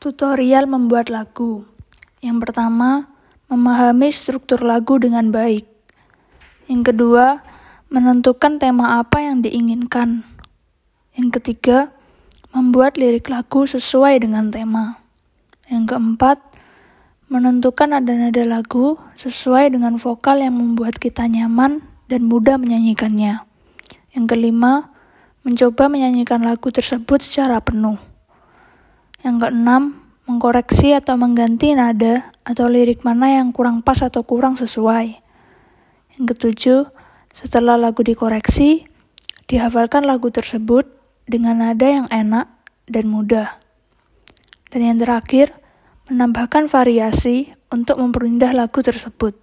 Tutorial membuat lagu. Yang pertama, memahami struktur lagu dengan baik. Yang kedua, menentukan tema apa yang diinginkan. Yang ketiga, membuat lirik lagu sesuai dengan tema. Yang keempat, menentukan nada-nada lagu sesuai dengan vokal yang membuat kita nyaman dan mudah menyanyikannya. Yang kelima, mencoba menyanyikan lagu tersebut secara penuh. Yang keenam, mengkoreksi atau mengganti nada atau lirik mana yang kurang pas atau kurang sesuai. Yang ketujuh, setelah lagu dikoreksi, dihafalkan lagu tersebut dengan nada yang enak dan mudah. Dan yang terakhir, menambahkan variasi untuk memperindah lagu tersebut.